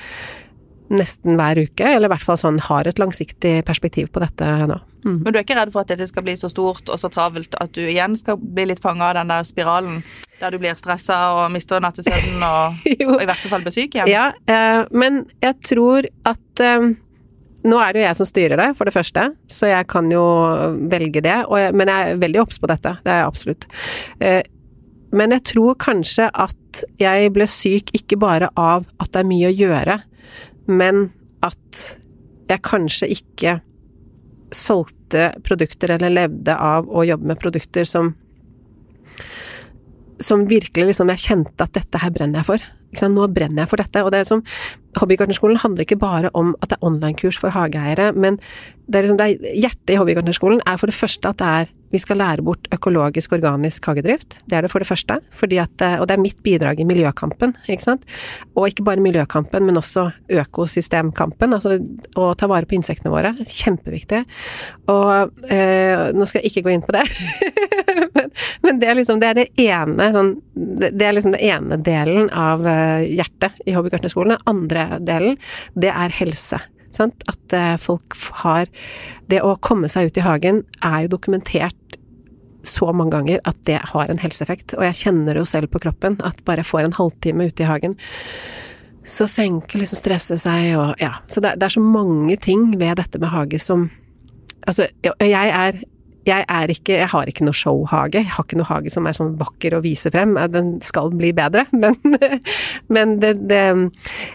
nesten hver uke, eller i hvert fall sånn har et langsiktig perspektiv på dette nå. Mm. Men du er ikke redd for at dette skal bli så stort og så travelt at du igjen skal bli litt fanga av den der spiralen der du blir stressa og mister nattesøvnen og, og, i verste fall blir syk igjen? Ja, eh, men jeg tror at eh, nå er det jo jeg som styrer det, for det første, så jeg kan jo velge det. Jeg, men jeg er veldig obs på dette, det er jeg absolutt. Eh, men jeg tror kanskje at jeg ble syk ikke bare av at det er mye å gjøre, men at jeg kanskje ikke solgte produkter eller levde av å jobbe med produkter som som virkelig liksom jeg kjente at dette her brenner jeg for. Nå brenner jeg for dette. Og det er som Hobbygartnerskolen handler ikke bare om at det er online-kurs for hageeiere, men det er liksom, det er, hjertet i Hobbygartnerskolen er for det første at det er vi skal lære bort økologisk, organisk hagedrift. Det er det for det første. At, og det er mitt bidrag i miljøkampen, ikke sant. Og ikke bare miljøkampen, men også økosystemkampen. Altså å ta vare på insektene våre. Kjempeviktig. Og eh, nå skal jeg ikke gå inn på det. men, men, det er liksom det er det ene sånn, Det er liksom det ene delen av hjertet i Hobbygartnerskolen. Den andre delen, det er helse. Sant? At eh, folk har Det å komme seg ut i hagen er jo dokumentert så mange ganger at det har en helseeffekt. Og jeg kjenner det jo selv på kroppen, at bare jeg får en halvtime ute i hagen, så senker liksom stresset seg og ja. Så det, det, er så mange ting ved dette med hage som Altså, jeg er jeg ikke Jeg har ikke noe showhage. Jeg har ikke noe hage som er sånn vakker å vise frem. Den skal bli bedre, men, men det, det,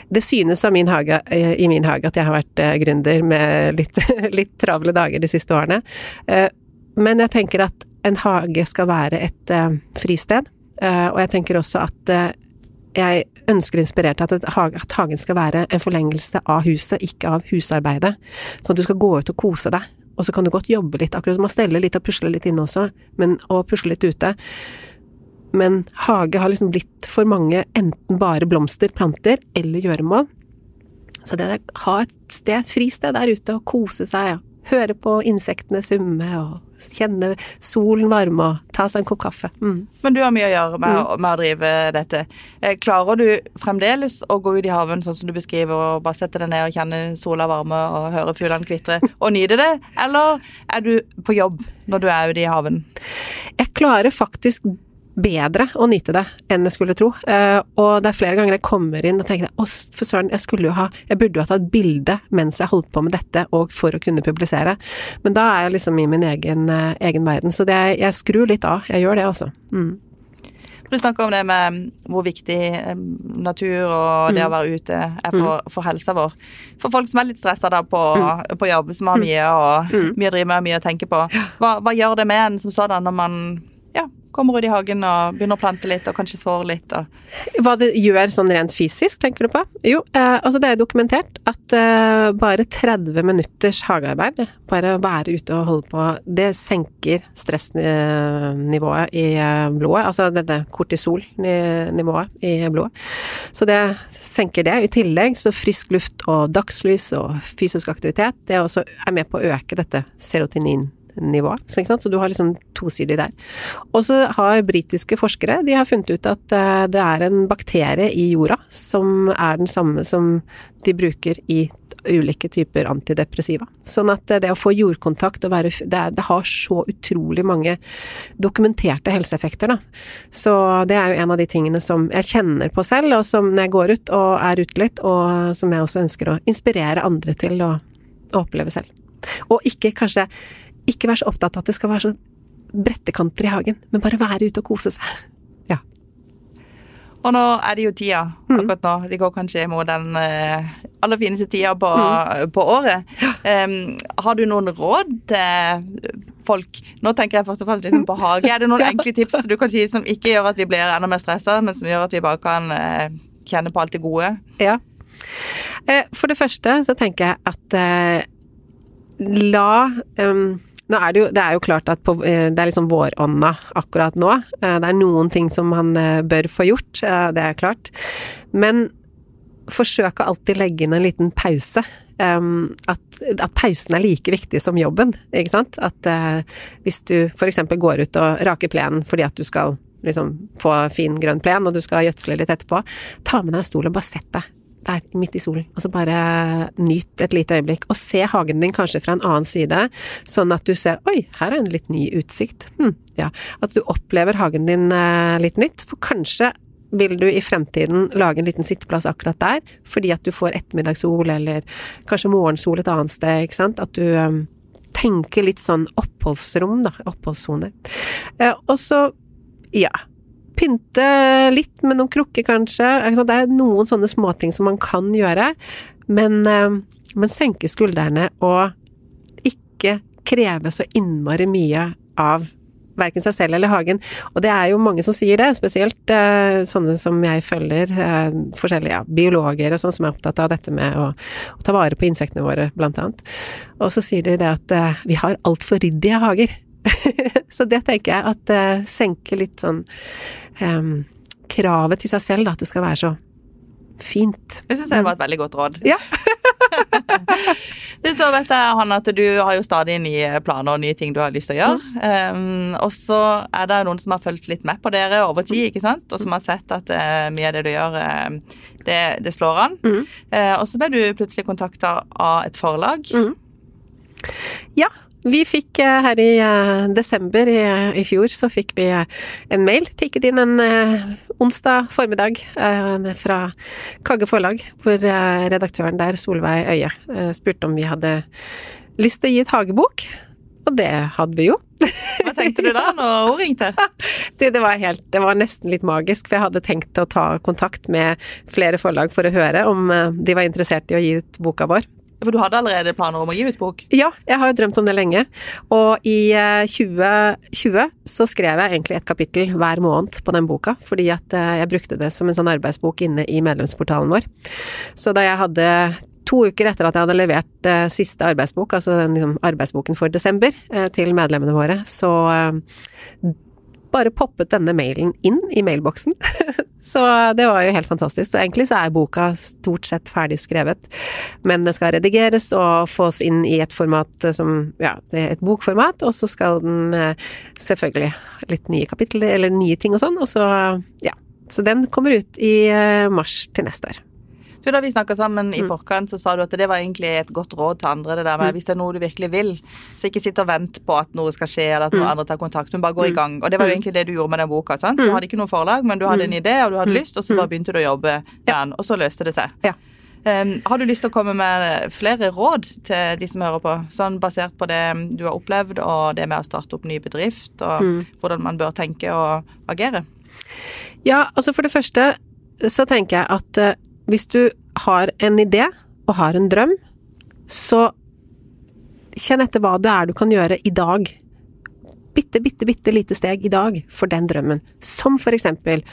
det, synes min hage, i min hage at jeg har vært eh, gründer med litt, litt travle dager de siste årene. Eh, men jeg tenker at en hage skal være et fristed, og jeg tenker også at jeg ønsker inspirert at, at hagen skal være en forlengelse av huset, ikke av husarbeidet. Sånn at du skal gå ut og kose deg og så kan du godt jobbe litt, akkurat som å stelle litt og pusle litt inne også, men, og pusle litt ute. Men hage har liksom blitt for mange enten bare blomster, planter eller gjøremål. Så det å ha et sted, fristed der ute og kose seg, høre på insektene summe og kjenne solen varme og ta seg en kopp kaffe. Mm. Men du har mye å gjøre med, mm. med, å drive dette. Eh, klarer du fremdeles å gå ut i haven sånn som du beskriver, og bare sette deg ned og kjenne sola varme og høre fuglene kvitre, og nyte det? Eller er du på jobb når du er ute i haven? Jeg klarer faktisk bedre å nyte det enn jeg skulle tro. Uh, og det er flere ganger jeg kommer inn og tenker å for søren, jeg skulle jo ha Jeg burde jo ha tatt bilde mens jeg holdt på med dette, og for å kunne publisere. Men da er jeg liksom i min egen, uh, egen verden. Så det, jeg skrur litt av. Jeg gjør det, altså. Mm. Du snakker om det med hvor viktig natur og det å mm. være ute er for, mm. for helsa vår. For folk som er litt stressa da på, mm. på, jobb, som har mye, og, mye å drive med, og mye å tenke på. Hva, hva gjør det med en som sådan når man kommer ut i hagen og begynner å plante litt og kanskje sår litt. Og... Hva det gjør sånn rent fysisk, tenker du på? Jo, eh, altså det er dokumentert at eh, bare 30 minutters hagearbeid, bare å være ute og holde på, det senker stressnivået i eh, blodet. Altså dette kortisolnivået i blodet. Så det senker det. I tillegg så frisk luft og dagslys og fysisk aktivitet, det også er med på å øke dette serotonin nivå. Så, så, du har liksom tosidig der. Og så har britiske forskere de har funnet ut at eh, det er en bakterie i jorda som er den samme som de bruker i ulike typer antidepressiva. Sånn at det å få jordkontakt og være det, er, det, har så utrolig mange dokumenterte helseeffekter, da. Så det er jo en av de tingene som jeg kjenner på selv, og som når jeg går ut og er ute litt, og som jeg også ønsker å inspirere andre til å, å oppleve selv. Og ikke kanskje ikke vær så opptatt av at det skal være så brettekanter i hagen, men bare være ute og kose seg. Ja. Og nå er det jo tida mm. akkurat nå. Det går kanskje mot den uh, aller fineste tida på, mm. på året. Um, har du noen råd til folk? Nå tenker jeg først og fremst liksom på hage. Er det noen ja. enkle tips du kan si som ikke gjør at vi blir enda mer stressa, men som gjør at vi bare kan uh, kjenne på alt det gode? Ja. Uh, for det første så tenker jeg at la um, nå er det, jo, det er jo klart at på, eh, det er liksom vårånda akkurat nå. Eh, det er noen ting som man eh, bør få gjort, det er klart. Men forsøk å alltid legge inn en liten pause. At, at, pausen er like viktig som jobben, ikke sant. At hvis du f.eks. går ut og raker plenen fordi at du skal liksom få fin grønn plen, og du skal gjødsle litt etterpå, ta med deg en stol og bare sett deg der, midt i solen. Altså bare nyt et lite øyeblikk, og se hagen din kanskje fra en annen side, sånn at du ser oi, her er en litt ny utsikt. Hm, ja. At du opplever hagen din eh, litt nytt, for kanskje vil du i fremtiden lage en liten sitteplass akkurat der, fordi at du får ettermiddagssol, eller kanskje morgensol et annet sted, ikke sant. At du um, tenker litt sånn oppholdsrom, da. Oppholdssone. Eh, og så, ja pynte litt med noen krukker, kanskje. Det er noen sånne småting som man kan gjøre, men, eh, men senke skuldrene og ikke kreve så innmari mye av verken seg selv eller hagen. Og det er jo mange som sier det, spesielt uh, sånne som jeg følger, uh, forskjellige ja, biologer og sånn som er opptatt av dette med å, å, ta vare på insektene våre, blant annet. Og så sier de det at vi har altfor ryddige hager. så det tenker jeg at uh, senker litt sånn um, kravet til seg selv, da, at det skal være så fint. Det syns jeg var et veldig godt råd. Ja. du så vet jeg, Hanna, at du har jo stadig nye planer og nye ting du har lyst til å gjøre. Mm. Um, og så er det noen som har fulgt litt med på dere over tid, ikke sant? og som har sett at uh, mye av det du gjør, uh, det, det, slår an. Mm. Uh, og så ble du plutselig kontakta av et forlag. Mm. Ja, vi fikk eh, her i eh, desember i, i, fjor, så fikk vi eh, en mail tikket inn en onsdag formiddag fra Kagge Forlag, hvor redaktøren der, Solveig Øie, spurte om vi hadde lyst til å gi ut hagebok. og det hadde vi jo. Hva tenkte du da når hun ringte? Det, det, var helt, det var nesten litt magisk, for jeg hadde tenkt å ta kontakt med flere forlag for å høre om eh, de var interessert i å gi ut boka vår. For du hadde allerede planer om å gi ut bok? Ja, jeg har jo drømt om det lenge. Og i 2020 eh, så skrev jeg egentlig et kapittel hver måned på den boka, fordi at eh, jeg brukte det som en sånn arbeidsbok inne i medlemsportalen vår. Så da jeg hadde to uker etter at jeg hadde levert eh, siste arbeidsbok, altså den liksom, arbeidsboken for desember, eh, til medlemmene våre, så eh, bare poppet denne mailen inn i mailboksen. så det var jo helt fantastisk. Så egentlig så er boka stort sett ferdig skrevet, men den skal redigeres og fås inn i et format som ja, et bokformat, og så skal den eh, selvfølgelig litt nye kapitler eller nye ting og sånn, og så ja. Så den kommer ut i eh, mars til neste år. Du, Da vi snakka sammen i mm. forkant, så sa du at det var egentlig et godt råd til andre. det der med mm. Hvis det er noe du virkelig vil, så ikke sitt og vent på at noe skal skje, eller at noen mm. andre tar kontakt, men bare gå i gang. Og det var jo egentlig det du gjorde med den boka. sant? Du hadde ikke noe forlag, men du hadde en idé, og du hadde lyst, og så bare begynte du å jobbe med den, og så løste det seg. Ja. Um, har du lyst til å komme med flere råd til de som hører på, sånn basert på det du har opplevd, og det med å starte opp ny bedrift, og mm. hvordan man bør tenke og agere? Ja, altså for det første så tenker jeg at eh, hvis du har en idé og har en drøm, så kjenn etter hva det er du kan gjøre i dag. Bitte, bitte, bitte lite steg i dag for den drømmen. Som for eksempel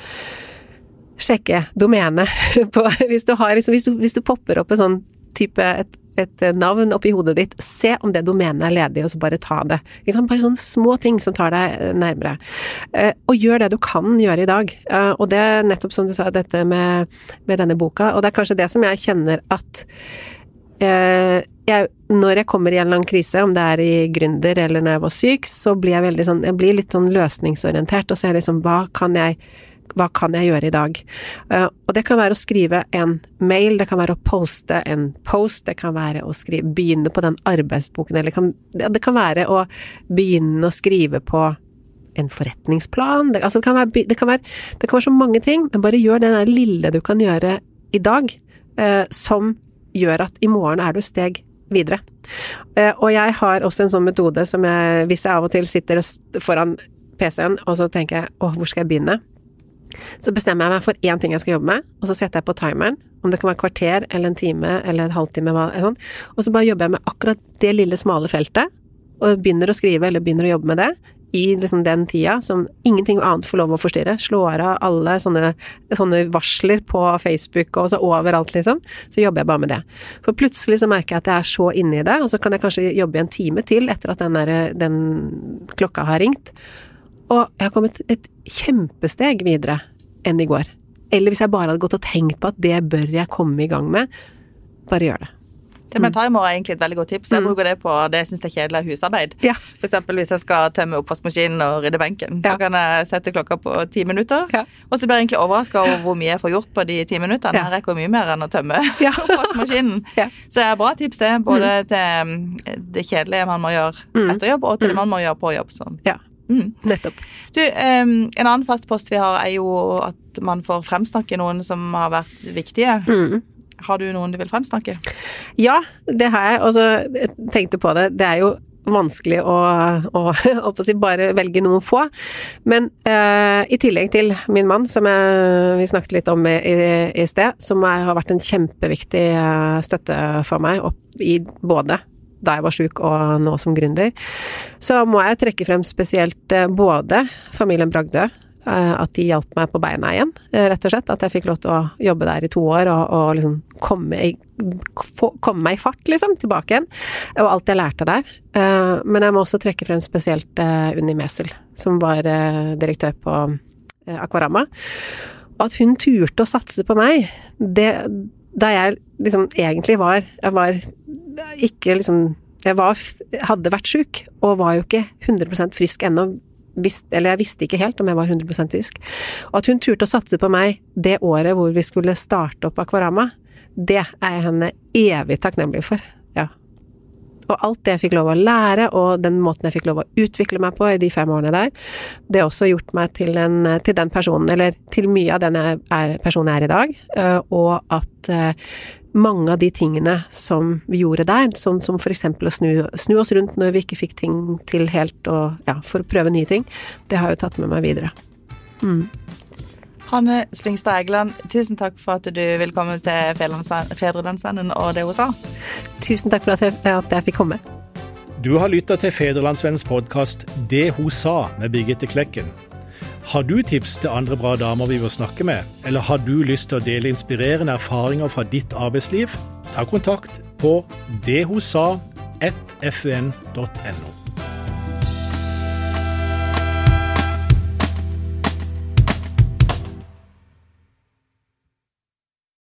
sjekke domenet på hvis du, har, liksom, hvis, du, hvis du popper opp en sånn type et, et navn oppi hodet ditt, se om det domenet er ledig, og så bare ta det. Bare sånne små ting som tar deg eh, nærmere. Eh, og gjør det du kan gjøre i dag. Eh, og det er nettopp som du sa, dette med, med denne boka, og det er kanskje det som jeg kjenner at jeg, når jeg kommer i en eller annen krise, om det er i gründer eller når jeg var syk, så blir jeg veldig sånn Jeg blir litt sånn løsningsorientert, og så er jeg liksom Hva kan jeg hva kan jeg gjøre i dag? Uh, og det kan være å skrive en mail, det kan være å poste en post, det kan være å skrive, begynne på den arbeidsboken, eller kan, det kan være å begynne å skrive på en forretningsplan. Det, altså det, kan være, det, kan være, det, kan være, så mange ting, men bare gjør det der lille du kan gjøre i dag, uh, som gjør at i morgen er du steg videre. Uh, og jeg har også en sånn metode som jeg, hvis jeg av og til sitter foran PC-en og så tenker jeg åh, hvor skal jeg begynne? Så bestemmer jeg meg for én ting jeg skal jobbe med, og så setter jeg på timeren, om det kan være et kvarter eller en time eller en halvtime, sånn, og så bare jobber jeg med akkurat det lille, smale feltet, og begynner å skrive eller begynner å jobbe med det i liksom den tida som ingenting annet får lov å forstyrre. Slår av alle sånne, sånne, varsler på Facebook og så overalt, liksom. Så jobber jeg bare med det. For plutselig så merker jeg at jeg er så inne i det, og så kan jeg kanskje jobbe en time til etter at den, der, den klokka har ringt. Og jeg har kommet et kjempesteg videre enn i går. Eller hvis jeg bare hadde gått og tenkt på at det bør jeg komme i gang med, bare gjør det. Det med timer er egentlig et veldig godt tips. Jeg mm. bruker det på det jeg syns er kjedelig husarbeid. Ja. F.eks. hvis jeg skal tømme oppvaskmaskinen og rydde benken. Ja. Så kan jeg sette klokka på ti minutter. Ja. Og så blir jeg egentlig overraska over hvor mye jeg får gjort på de ti minuttene. Jeg rekker mye mer enn å tømme oppvaskmaskinen. Så det er bra tips, det. Både mm. til mm, det kjedelige man må gjøre mm. etter jobb, og til det man må gjøre på jobb. Sånn. Ja. Mm. Nettopp. Du, um, en annen fast post vi har, er jo at man får fremsnakke noen som har vært viktige. Mm. Har du noen du vil fremsnakke? Ja, det har jeg. Og så tenkte på det. Det er jo vanskelig å, å, å si bare velge noen få. Men uh, i tillegg til min mann, som jeg, vi snakket litt om i, i sted, som er, har vært en kjempeviktig uh, støtte for meg opp i både da jeg var sjuk og nå som gründer, så må jeg trekke frem spesielt eh, både familien Bragdø, eh, at de hjalp meg på beina igjen, eh, rett og slett. At jeg fikk lov til å jobbe der i to år og, og liksom komme, komme, meg i fart, liksom, tilbake igjen. Og alt jeg lærte der. Men jeg må også trekke frem spesielt Unni Mesel, som var direktør på Akvarama. Og at hun turte å satse på meg, det da jeg liksom egentlig var Jeg var ikke liksom Jeg var, hadde vært sjuk, og var jo ikke 100% frisk ennå. Eller jeg visste ikke helt om jeg var 100% frisk. Og at hun turte å satse på meg det året hvor vi skulle starte opp Akvarama, det er jeg henne evig takknemlig for. Og alt det jeg fikk lov å lære, og den måten jeg fikk lov å utvikle meg på i de fem årene der, det har også gjort meg til, en, til den personen, eller til mye av den jeg er, personen jeg er i dag, eh, og at eh, mange av de tingene som vi gjorde der, som, som eksempel å snu, snu, oss rundt når vi ikke fikk ting til helt, og ja, for å prøve nye ting, det har jeg jo tatt med meg videre. Mm. Hanne Slyngstad Egeland, tusen takk for at du vil komme til Fedrelandsvennen og det hun sa. Tusen takk for at jeg, at jeg fikk komme. Du har lytta til Fedrelandsvennens podkast Det hun sa med Birgitte Klekken. Har du tips til andre bra damer vi bør snakke med, eller har du lyst til å dele inspirerende erfaringer fra ditt arbeidsliv? Ta kontakt på dethosa1fun.no.